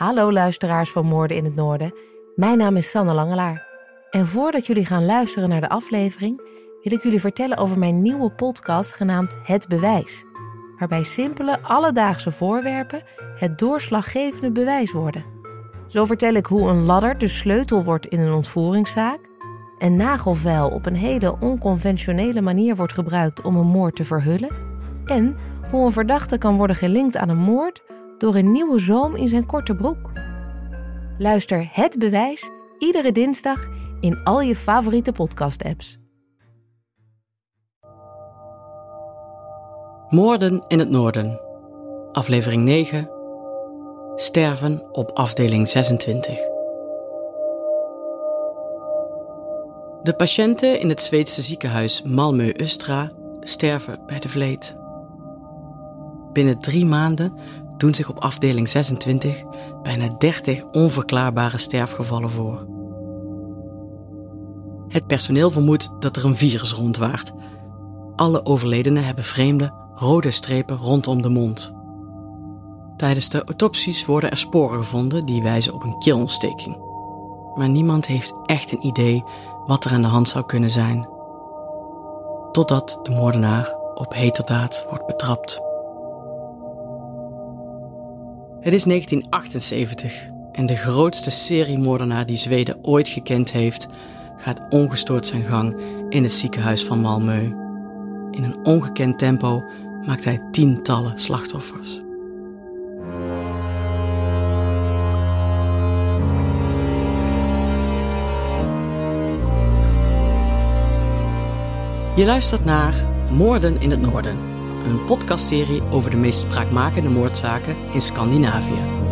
Hallo luisteraars van Moorden in het Noorden. Mijn naam is Sanne Langelaar. En voordat jullie gaan luisteren naar de aflevering, wil ik jullie vertellen over mijn nieuwe podcast genaamd Het Bewijs. Waarbij simpele, alledaagse voorwerpen het doorslaggevende bewijs worden. Zo vertel ik hoe een ladder de sleutel wordt in een ontvoeringszaak, een nagelvel op een hele onconventionele manier wordt gebruikt om een moord te verhullen en hoe een verdachte kan worden gelinkt aan een moord door een nieuwe zoom in zijn korte broek. Luister Het Bewijs iedere dinsdag in al je favoriete podcast-apps. Moorden in het Noorden, aflevering 9. Sterven op afdeling 26. De patiënten in het Zweedse ziekenhuis Malmö-Östra sterven bij de vleet. Binnen drie maanden doen zich op afdeling 26 bijna 30 onverklaarbare sterfgevallen voor. Het personeel vermoedt dat er een virus rondwaart. Alle overledenen hebben vreemde, rode strepen rondom de mond. Tijdens de autopsies worden er sporen gevonden die wijzen op een keelontsteking. Maar niemand heeft echt een idee wat er aan de hand zou kunnen zijn. Totdat de moordenaar op heterdaad wordt betrapt. Het is 1978 en de grootste seriemoordenaar die Zweden ooit gekend heeft, gaat ongestoord zijn gang in het ziekenhuis van Malmö. In een ongekend tempo maakt hij tientallen slachtoffers. Je luistert naar Moorden in het Noorden, een podcastserie over de meest spraakmakende moordzaken in Scandinavië.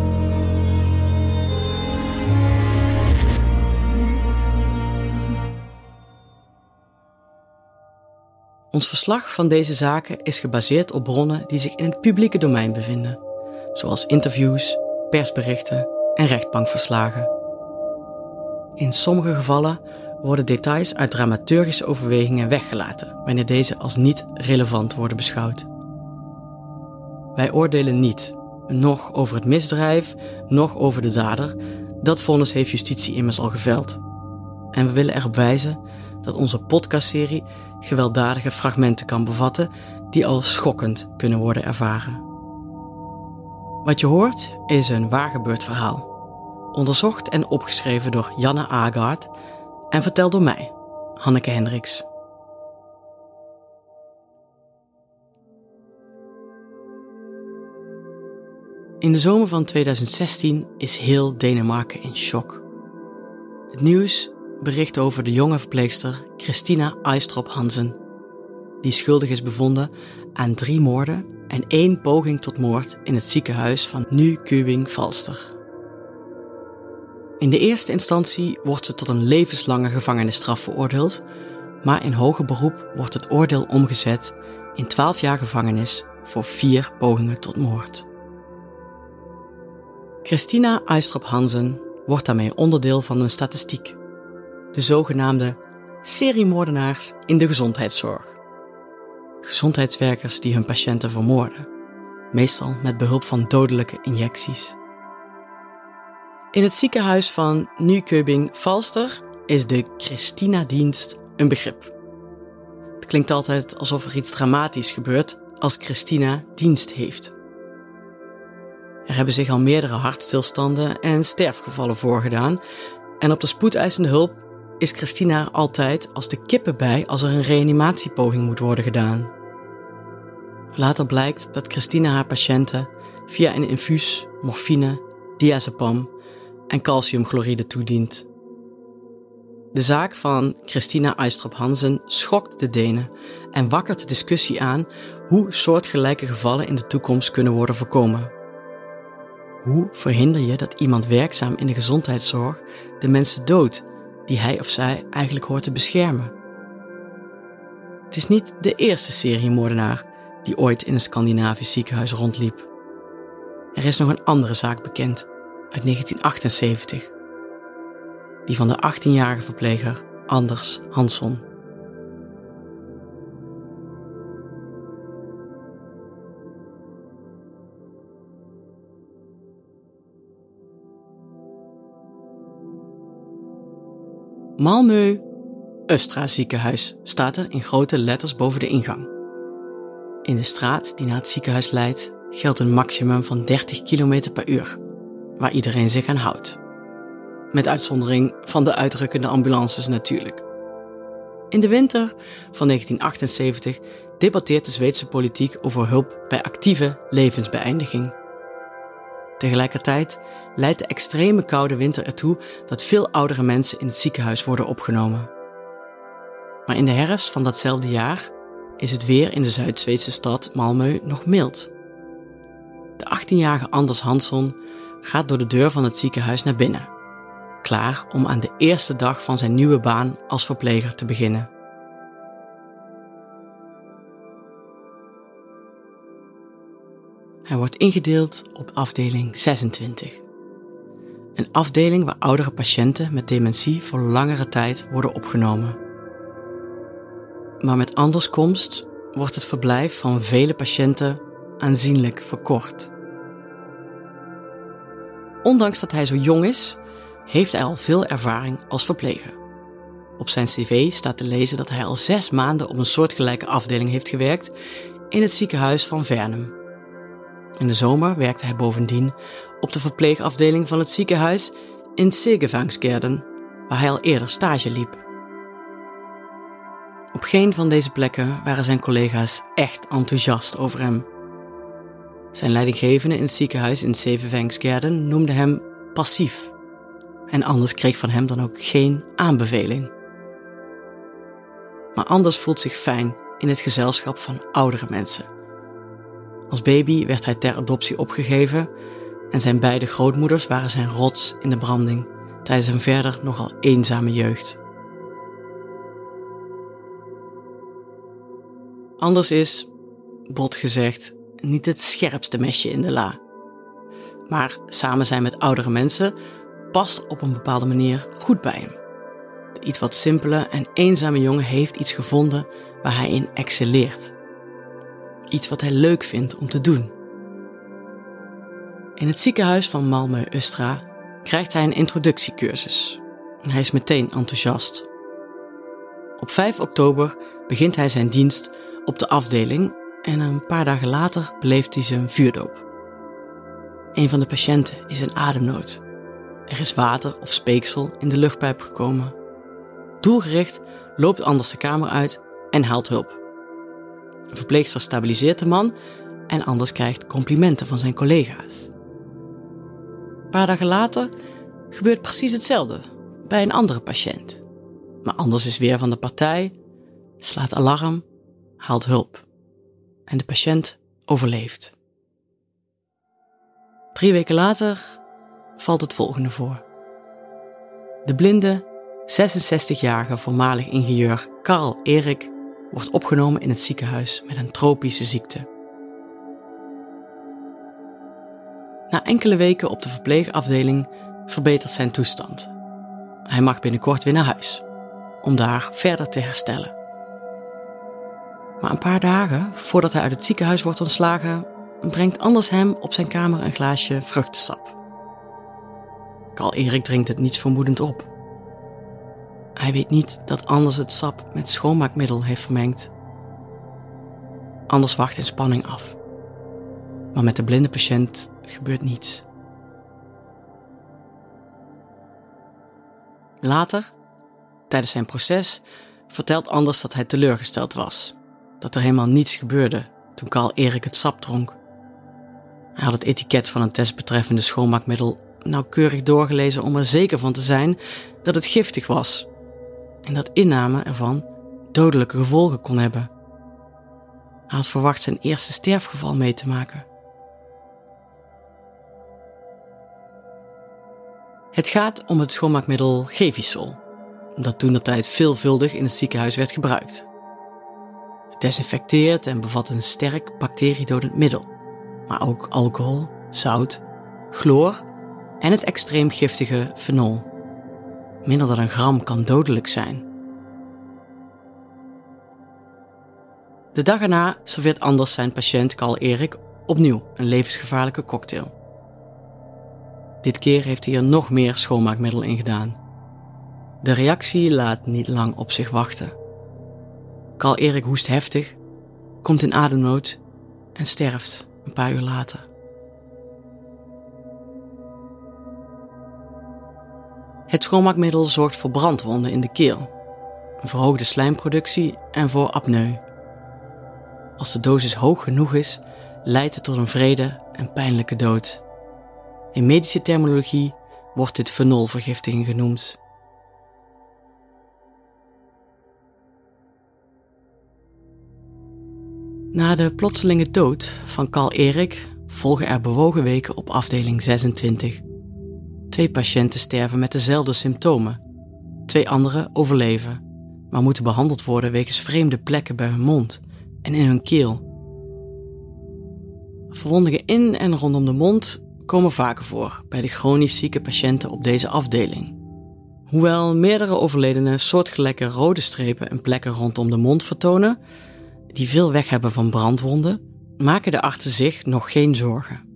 Ons verslag van deze zaken is gebaseerd op bronnen die zich in het publieke domein bevinden, zoals interviews, persberichten en rechtbankverslagen. In sommige gevallen worden details uit dramaturgische overwegingen weggelaten wanneer deze als niet relevant worden beschouwd. Wij oordelen niet, nog over het misdrijf, nog over de dader. Dat vonnis heeft justitie immers al geveld. En we willen erop wijzen dat onze podcastserie gewelddadige fragmenten kan bevatten die als schokkend kunnen worden ervaren. Wat je hoort is een waargebeurd verhaal, onderzocht en opgeschreven door Janne Agaard en verteld door mij, Hanneke Hendricks. In de zomer van 2016 is heel Denemarken in shock. Het nieuws bericht over de jonge verpleegster Christina Eistrop Hansen, die schuldig is bevonden aan drie moorden en één poging tot moord in het ziekenhuis van Nykøbing Falster. In de eerste instantie wordt ze tot een levenslange gevangenisstraf veroordeeld, maar in hoger beroep wordt het oordeel omgezet in 12 jaar gevangenis voor vier pogingen tot moord. Christina Eistrop Hansen wordt daarmee onderdeel van een statistiek, de zogenaamde seriemoordenaars in de gezondheidszorg. Gezondheidswerkers die hun patiënten vermoorden, meestal met behulp van dodelijke injecties. In het ziekenhuis van Nykøbing Falster is de Christina-dienst een begrip. Het klinkt altijd alsof er iets dramatisch gebeurt als Christina dienst heeft. Er hebben zich al meerdere hartstilstanden en sterfgevallen voorgedaan en op de spoedeisende hulp is Christina er altijd als de kippen bij als er een reanimatiepoging moet worden gedaan. Later blijkt dat Christina haar patiënten via een infuus morfine, diazepam en calciumchloride toedient. De zaak van Christina Eistrop Hansen schokt de Denen en wakkert de discussie aan hoe soortgelijke gevallen in de toekomst kunnen worden voorkomen. Hoe verhinder je dat iemand werkzaam in de gezondheidszorg de mensen doodt die hij of zij eigenlijk hoort te beschermen? Het is niet de eerste seriemoordenaar die ooit in een Scandinavisch ziekenhuis rondliep. Er is nog een andere zaak bekend uit 1978. Die van de 18-jarige verpleger Anders Hanson. Malmö Östra ziekenhuis staat er in grote letters boven de ingang. In de straat die naar het ziekenhuis leidt geldt een maximum van 30 km per uur waar iedereen zich aan houdt. Met uitzondering van de uitrukkende ambulances natuurlijk. In de winter van 1978 debatteert de Zweedse politiek over hulp bij actieve levensbeëindiging. Tegelijkertijd leidt de extreme koude winter ertoe dat veel oudere mensen in het ziekenhuis worden opgenomen. Maar in de herfst van datzelfde jaar is het weer in de Zuid-Zweedse stad Malmö nog mild. De 18-jarige Anders Hansson gaat door de deur van het ziekenhuis naar binnen, klaar om aan de eerste dag van zijn nieuwe baan als verpleger te beginnen. Hij wordt ingedeeld op afdeling 26. Een afdeling waar oudere patiënten met dementie voor langere tijd worden opgenomen. Maar met Anders komst wordt het verblijf van vele patiënten aanzienlijk verkort. Ondanks dat hij zo jong is, heeft hij al veel ervaring als verpleger. Op zijn cv staat te lezen dat hij al zes maanden op een soortgelijke afdeling heeft gewerkt in het ziekenhuis van Vernum. In de zomer werkte hij bovendien op de verpleegafdeling van het ziekenhuis in Segevangsgerden, waar hij al eerder stage liep. Op geen van deze plekken waren zijn collega's echt enthousiast over hem. Zijn leidinggevende in het ziekenhuis in Segevangsgerden noemde hem passief. En Anders kreeg van hem dan ook geen aanbeveling. Maar Anders voelt zich fijn in het gezelschap van oudere mensen als baby werd hij ter adoptie opgegeven en zijn beide grootmoeders waren zijn rots in de branding tijdens een verder nogal eenzame jeugd. Anders is, bot gezegd, niet het scherpste mesje in de la. Maar samen zijn met oudere mensen past op een bepaalde manier goed bij hem. De iets wat simpele en eenzame jongen heeft iets gevonden waar hij in excelleert iets wat hij leuk vindt om te doen. In het ziekenhuis van Malmö Östra krijgt hij een introductiecursus en hij is meteen enthousiast. Op 5 oktober begint hij zijn dienst op de afdeling en een paar dagen later beleeft hij zijn vuurdoop. Een van de patiënten is in ademnood. Er is water of speeksel in de luchtpijp gekomen. Doelgericht loopt Anders de kamer uit en haalt hulp. Een verpleegster stabiliseert de man en Anders krijgt complimenten van zijn collega's. Een paar dagen later gebeurt precies hetzelfde bij een andere patiënt. Maar Anders is weer van de partij, slaat alarm, haalt hulp. En de patiënt overleeft. Drie weken later valt het volgende voor. De blinde, 66-jarige voormalig ingenieur Karl Erik wordt opgenomen in het ziekenhuis met een tropische ziekte. Na enkele weken op de verpleegafdeling verbetert zijn toestand. Hij mag binnenkort weer naar huis, om daar verder te herstellen. Maar een paar dagen voordat hij uit het ziekenhuis wordt ontslagen, brengt Anders hem op zijn kamer een glaasje vruchtensap. Karl Erik drinkt het niets vermoedend op. Hij weet niet dat Anders het sap met schoonmaakmiddel heeft vermengd. Anders wacht in spanning af. Maar met de blinde patiënt gebeurt niets. Later, tijdens zijn proces, vertelt Anders dat hij teleurgesteld was. Dat er helemaal niets gebeurde toen Carl Erik het sap dronk. Hij had het etiket van een test betreffende schoonmaakmiddel nauwkeurig doorgelezen om er zeker van te zijn dat het giftig was en dat inname ervan dodelijke gevolgen kon hebben. Hij had verwacht zijn eerste sterfgeval mee te maken. Het gaat om het schoonmaakmiddel Gevisol, dat toen de tijd veelvuldig in het ziekenhuis werd gebruikt. Desinfecteert en bevat een sterk bacteriedodend middel, maar ook alcohol, zout, chloor en het extreem giftige fenol. Minder dan een gram kan dodelijk zijn. De dag erna serveert Anders zijn patiënt Carl Erik opnieuw een levensgevaarlijke cocktail. Dit keer heeft hij er nog meer schoonmaakmiddel in gedaan. De reactie laat niet lang op zich wachten. Carl Erik hoest heftig, komt in ademnood en sterft een paar uur later. Het schoonmaakmiddel zorgt voor brandwonden in de keel, een verhoogde slijmproductie en voor apneu. Als de dosis hoog genoeg is, leidt het tot een vrede en pijnlijke dood. In medische terminologie wordt dit fenolvergiftiging genoemd. Na de plotselinge dood van Carl Erik volgen er bewogen weken op afdeling 26. Twee patiënten sterven met dezelfde symptomen. Twee anderen overleven, maar moeten behandeld worden wegens vreemde plekken bij hun mond en in hun keel. Verwondingen in en rondom de mond komen vaker voor bij de chronisch zieke patiënten op deze afdeling. Hoewel meerdere overledenen soortgelijke rode strepen en plekken rondom de mond vertonen, die veel weg hebben van brandwonden, maken de artsen zich nog geen zorgen.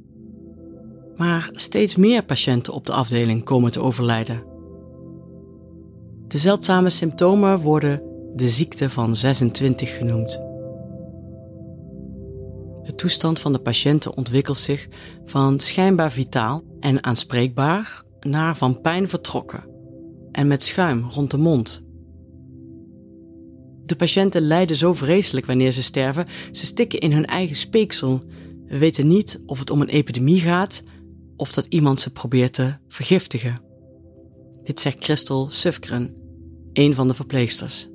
Maar steeds meer patiënten op de afdeling komen te overlijden. De zeldzame symptomen worden de ziekte van 26 genoemd. De toestand van de patiënten ontwikkelt zich van schijnbaar vitaal en aanspreekbaar naar van pijn vertrokken en met schuim rond de mond. De patiënten lijden zo vreselijk wanneer ze sterven, ze stikken in hun eigen speeksel. We weten niet of het om een epidemie gaat of dat iemand ze probeert te vergiftigen. Dit zegt Christel Sufgren, een van de verpleegsters.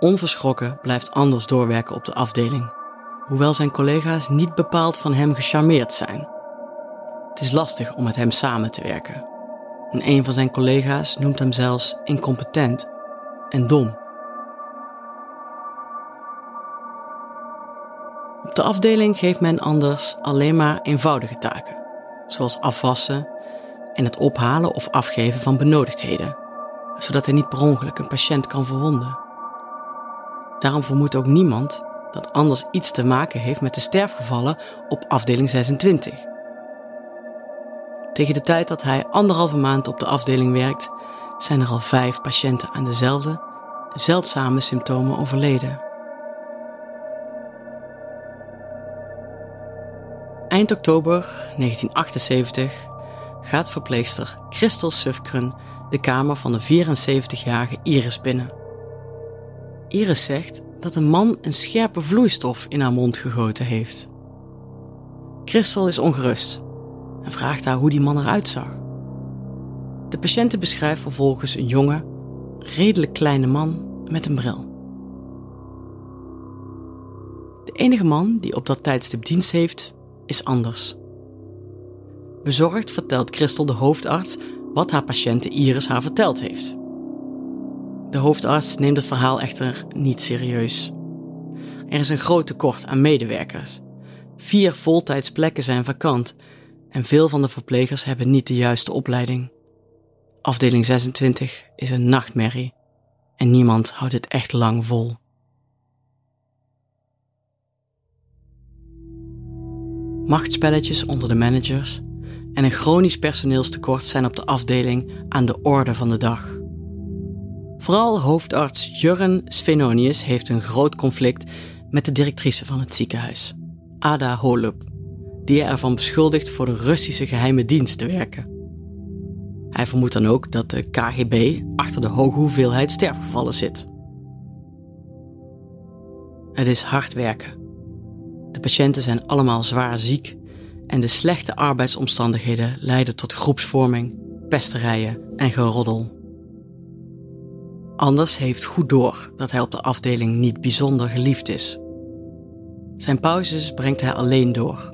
Onverschrokken blijft Anders doorwerken op de afdeling, hoewel zijn collega's niet bepaald van hem gecharmeerd zijn. Het is lastig om met hem samen te werken. En een van zijn collega's noemt hem zelfs incompetent en dom. Op de afdeling geeft men anders alleen maar eenvoudige taken, zoals afwassen en het ophalen of afgeven van benodigdheden, zodat hij niet per ongeluk een patiënt kan verwonden. Daarom vermoedt ook niemand dat anders iets te maken heeft met de sterfgevallen op afdeling 26. Tegen de tijd dat hij anderhalve maand op de afdeling werkt, zijn er al vijf patiënten aan dezelfde zeldzame symptomen overleden. Eind oktober 1978 gaat verpleegster Christel Sufkren de kamer van de 74-jarige Iris binnen. Iris zegt dat een man een scherpe vloeistof in haar mond gegoten heeft. Christel is ongerust en vraagt haar hoe die man eruit zag. De patiënte beschrijft vervolgens een jonge, redelijk kleine man met een bril. De enige man die op dat tijdstip dienst heeft, is anders. Bezorgd vertelt Christel de hoofdarts wat haar patiënte Iris haar verteld heeft. De hoofdarts neemt het verhaal echter niet serieus. Er is een groot tekort aan medewerkers. Vier voltijdsplekken zijn vakant en veel van de verplegers hebben niet de juiste opleiding. Afdeling 26 is een nachtmerrie en niemand houdt het echt lang vol. Machtspelletjes onder de managers en een chronisch personeelstekort zijn op de afdeling aan de orde van de dag. Vooral hoofdarts Jurgen Svenonius heeft een groot conflict met de directrice van het ziekenhuis, Ada Holub, die hij ervan beschuldigt voor de Russische geheime dienst te werken. Hij vermoedt dan ook dat de KGB achter de hoge hoeveelheid sterfgevallen zit. Het is hard werken. De patiënten zijn allemaal zwaar ziek en de slechte arbeidsomstandigheden leiden tot groepsvorming, pesterijen en geroddel. Anders heeft goed door dat hij op de afdeling niet bijzonder geliefd is. Zijn pauzes brengt hij alleen door.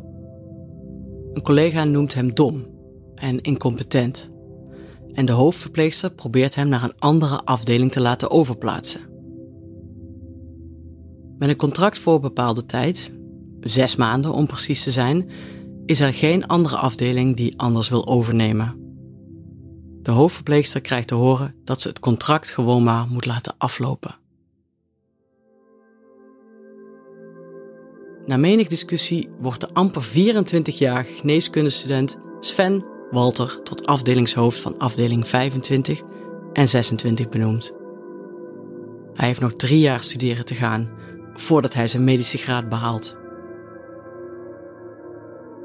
Een collega noemt hem dom en incompetent. En de hoofdverpleegster probeert hem naar een andere afdeling te laten overplaatsen. Met een contract voor bepaalde tijd, zes maanden om precies te zijn, is er geen andere afdeling die anders wil overnemen. De hoofdverpleegster krijgt te horen dat ze het contract gewoon maar moet laten aflopen. Na menig discussie wordt de amper 24-jarige geneeskundestudent Sven Walter tot afdelingshoofd van afdeling 25 en 26 benoemd. Hij heeft nog drie jaar studeren te gaan voordat hij zijn medische graad behaalt.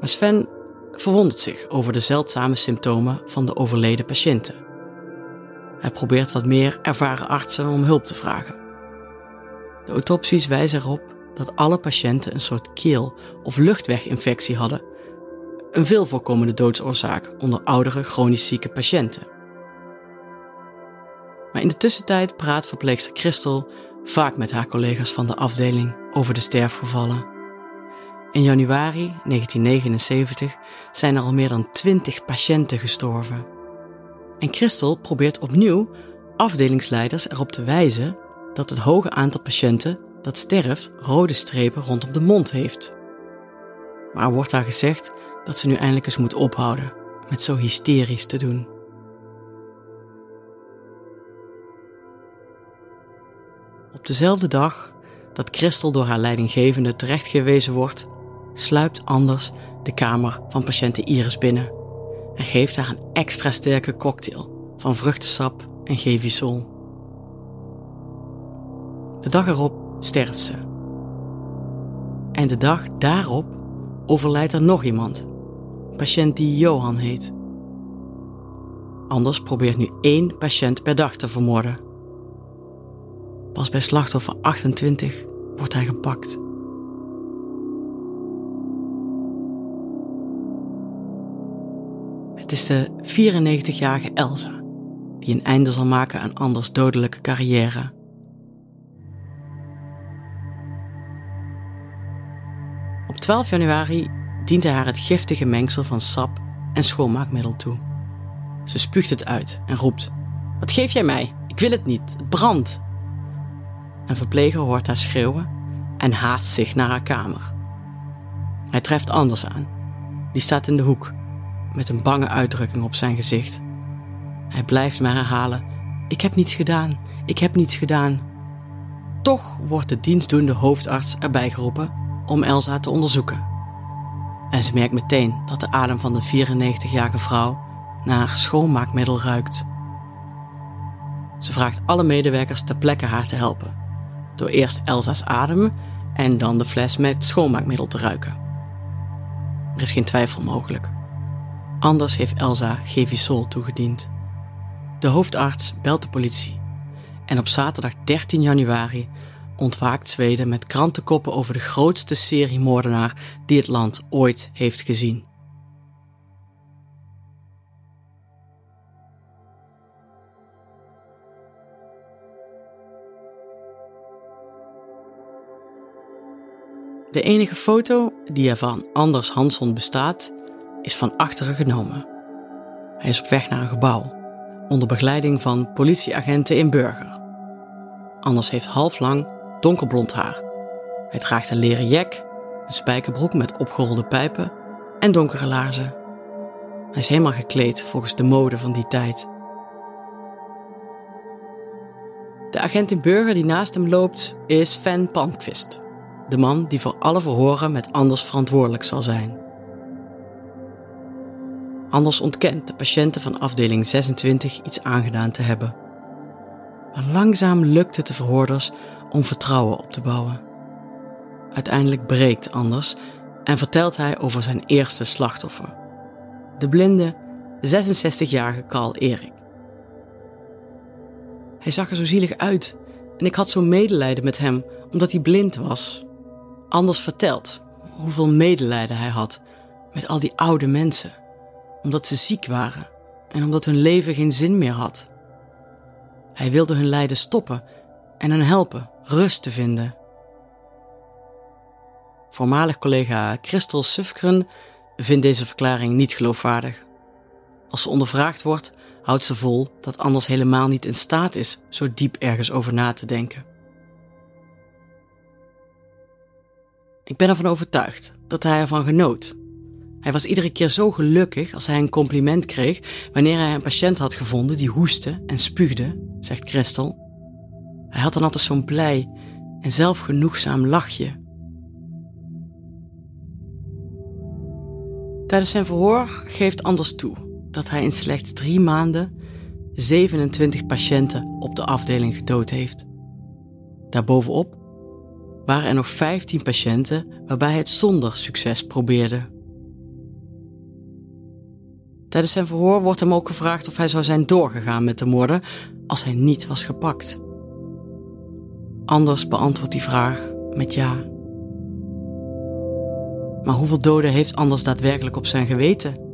Maar Sven verwondert zich over de zeldzame symptomen van de overleden patiënten. Hij probeert wat meer ervaren artsen om hulp te vragen. De autopsies wijzen erop dat alle patiënten een soort keel- of luchtweginfectie hadden, een veel voorkomende doodsoorzaak onder oudere chronisch zieke patiënten. Maar in de tussentijd praat verpleegster Christel vaak met haar collega's van de afdeling over de sterfgevallen. In januari 1979 zijn er al meer dan 20 patiënten gestorven. En Christel probeert opnieuw afdelingsleiders erop te wijzen dat het hoge aantal patiënten dat sterft rode strepen rondom de mond heeft. Maar wordt haar gezegd dat ze nu eindelijk eens moet ophouden met zo hysterisch te doen. Op dezelfde dag dat Christel door haar leidinggevende terechtgewezen wordt, sluipt Anders de kamer van patiënte Iris binnen en geeft haar een extra sterke cocktail van vruchtensap en Gevisol. De dag erop sterft ze. En de dag daarop overlijdt er nog iemand, een patiënt die Johan heet. Anders probeert nu één patiënt per dag te vermoorden. Pas bij slachtoffer 28 wordt hij gepakt. Het is de 94-jarige Elsa die een einde zal maken aan Anders dodelijke carrière. 12 januari dient haar het giftige mengsel van sap en schoonmaakmiddel toe. Ze spuugt het uit en roept: Wat geef jij mij? Ik wil het niet, het brandt. Een verpleger hoort haar schreeuwen en haast zich naar haar kamer. Hij treft Anders aan. Die staat in de hoek, met een bange uitdrukking op zijn gezicht. Hij blijft maar herhalen: Ik heb niets gedaan, ik heb niets gedaan. Toch wordt de dienstdoende hoofdarts erbij geroepen om Elsa te onderzoeken. En ze merkt meteen dat de adem van de 94-jarige vrouw naar schoonmaakmiddel ruikt. Ze vraagt alle medewerkers ter plekke haar te helpen, door eerst Elsa's adem en dan de fles met schoonmaakmiddel te ruiken. Er is geen twijfel mogelijk. Anders heeft Elsa Gevisol toegediend. De hoofdarts belt de politie en op zaterdag 13 januari ontwaakt Zweden met krantenkoppen over de grootste seriemoordenaar die het land ooit heeft gezien. De enige foto die er van Anders Hansson bestaat, is van achteren genomen. Hij is op weg naar een gebouw, onder begeleiding van politieagenten in Burger. Anders heeft halflang donkerblond haar. Hij draagt een leren jek, een spijkerbroek met opgerolde pijpen en donkere laarzen. Hij is helemaal gekleed volgens de mode van die tijd. De agent in burger die naast hem loopt is Van Palmqvist, de man die voor alle verhoren met Anders verantwoordelijk zal zijn. Anders ontkent de patiënten van afdeling 26 iets aangedaan te hebben. Maar langzaam lukt het de verhoorders om vertrouwen op te bouwen. Uiteindelijk breekt Anders en vertelt hij over zijn eerste slachtoffer. De blinde, 66-jarige Carl Erik. Hij zag er zo zielig uit en ik had zo'n medelijden met hem omdat hij blind was. Anders vertelt hoeveel medelijden hij had met al die oude mensen, omdat ze ziek waren en omdat hun leven geen zin meer had. Hij wilde hun lijden stoppen en hen helpen rust te vinden. Voormalig collega Christel Sufkren vindt deze verklaring niet geloofwaardig. Als ze ondervraagd wordt, houdt ze vol dat Anders helemaal niet in staat is zo diep ergens over na te denken. Ik ben ervan overtuigd dat hij ervan genoot. Hij was iedere keer zo gelukkig als hij een compliment kreeg wanneer hij een patiënt had gevonden die hoestte en spuugde, zegt Christel. Hij had dan altijd zo'n blij en zelfgenoegzaam lachje. Tijdens zijn verhoor geeft Anders toe dat hij in slechts drie maanden 27 patiënten op de afdeling gedood heeft. Daarbovenop waren er nog 15 patiënten waarbij hij het zonder succes probeerde. Tijdens zijn verhoor wordt hem ook gevraagd of hij zou zijn doorgegaan met de moorden als hij niet was gepakt. Anders beantwoordt die vraag met ja. Maar hoeveel doden heeft Anders daadwerkelijk op zijn geweten?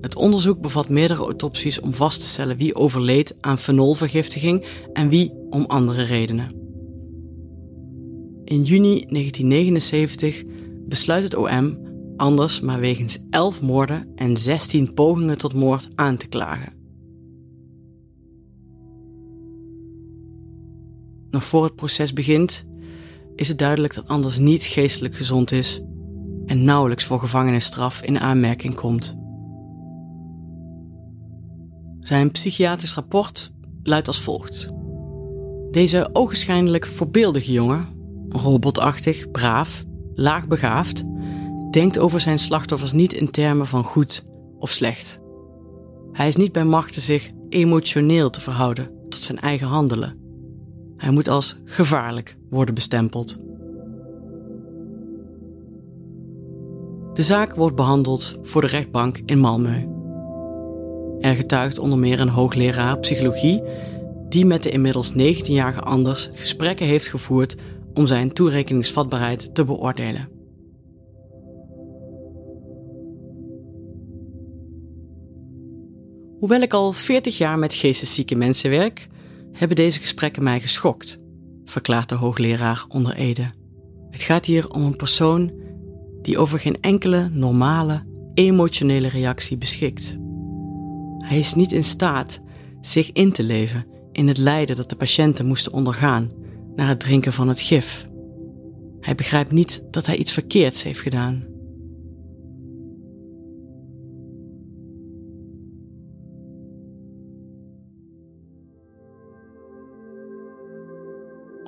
Het onderzoek bevat meerdere autopsies om vast te stellen wie overleed aan fenolvergiftiging en wie om andere redenen. In juni 1979 besluit het OM Anders maar wegens 11 moorden en 16 pogingen tot moord aan te klagen. Nog voor het proces begint, is het duidelijk dat Anders niet geestelijk gezond is en nauwelijks voor gevangenisstraf in aanmerking komt. Zijn psychiatrisch rapport luidt als volgt. Deze ogenschijnlijk voorbeeldige jongen, robotachtig, braaf, laagbegaafd, denkt over zijn slachtoffers niet in termen van goed of slecht. Hij is niet bij machte zich emotioneel te verhouden tot zijn eigen handelen. Hij moet als gevaarlijk worden bestempeld. De zaak wordt behandeld voor de rechtbank in Malmö. Er getuigt onder meer een hoogleraar psychologie die met de inmiddels 19-jarige Anders gesprekken heeft gevoerd om zijn toerekeningsvatbaarheid te beoordelen. Hoewel ik al 40 jaar met geesteszieke mensen werk, hebben deze gesprekken mij geschokt, verklaart de hoogleraar onder Ede. Het gaat hier om een persoon die over geen enkele normale, emotionele reactie beschikt. Hij is niet in staat zich in te leven in het lijden dat de patiënten moesten ondergaan na het drinken van het gif. Hij begrijpt niet dat hij iets verkeerds heeft gedaan.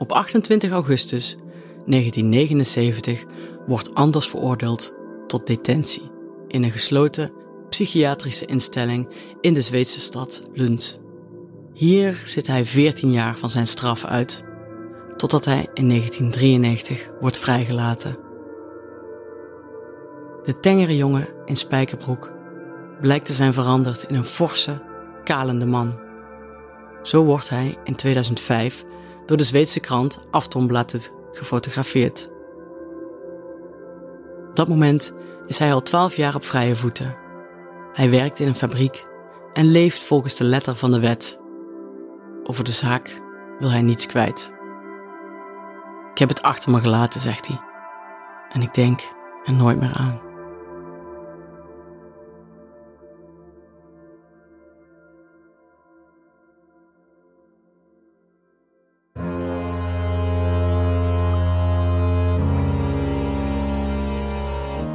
Op 28 augustus 1979 wordt Anders veroordeeld tot detentie in een gesloten psychiatrische instelling in de Zweedse stad Lund. Hier zit hij 14 jaar van zijn straf uit, totdat hij in 1993 wordt vrijgelaten. De tengere jongen in spijkerbroek blijkt te zijn veranderd in een forse, kalende man. Zo wordt hij in 2005 door de Zweedse krant Aftonbladet gefotografeerd. Op dat moment is hij al 12 jaar op vrije voeten. Hij werkt in een fabriek en leeft volgens de letter van de wet. Over de zaak wil hij niets kwijt. Ik heb het achter me gelaten, zegt hij. En ik denk er nooit meer aan.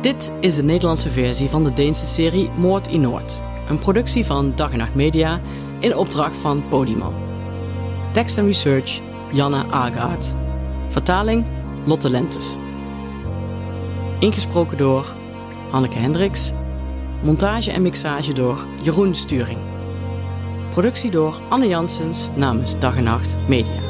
Dit is de Nederlandse versie van de Deense serie Moord in Noord. Een productie van Dag en Nacht Media in opdracht van Podimo. Tekst en research Janne Agaard. Vertaling Lotte Lentes. Ingesproken door Hanneke Hendricks. Montage en mixage door Jeroen Sturing. Productie door Anne Janssens namens Dag en Nacht Media.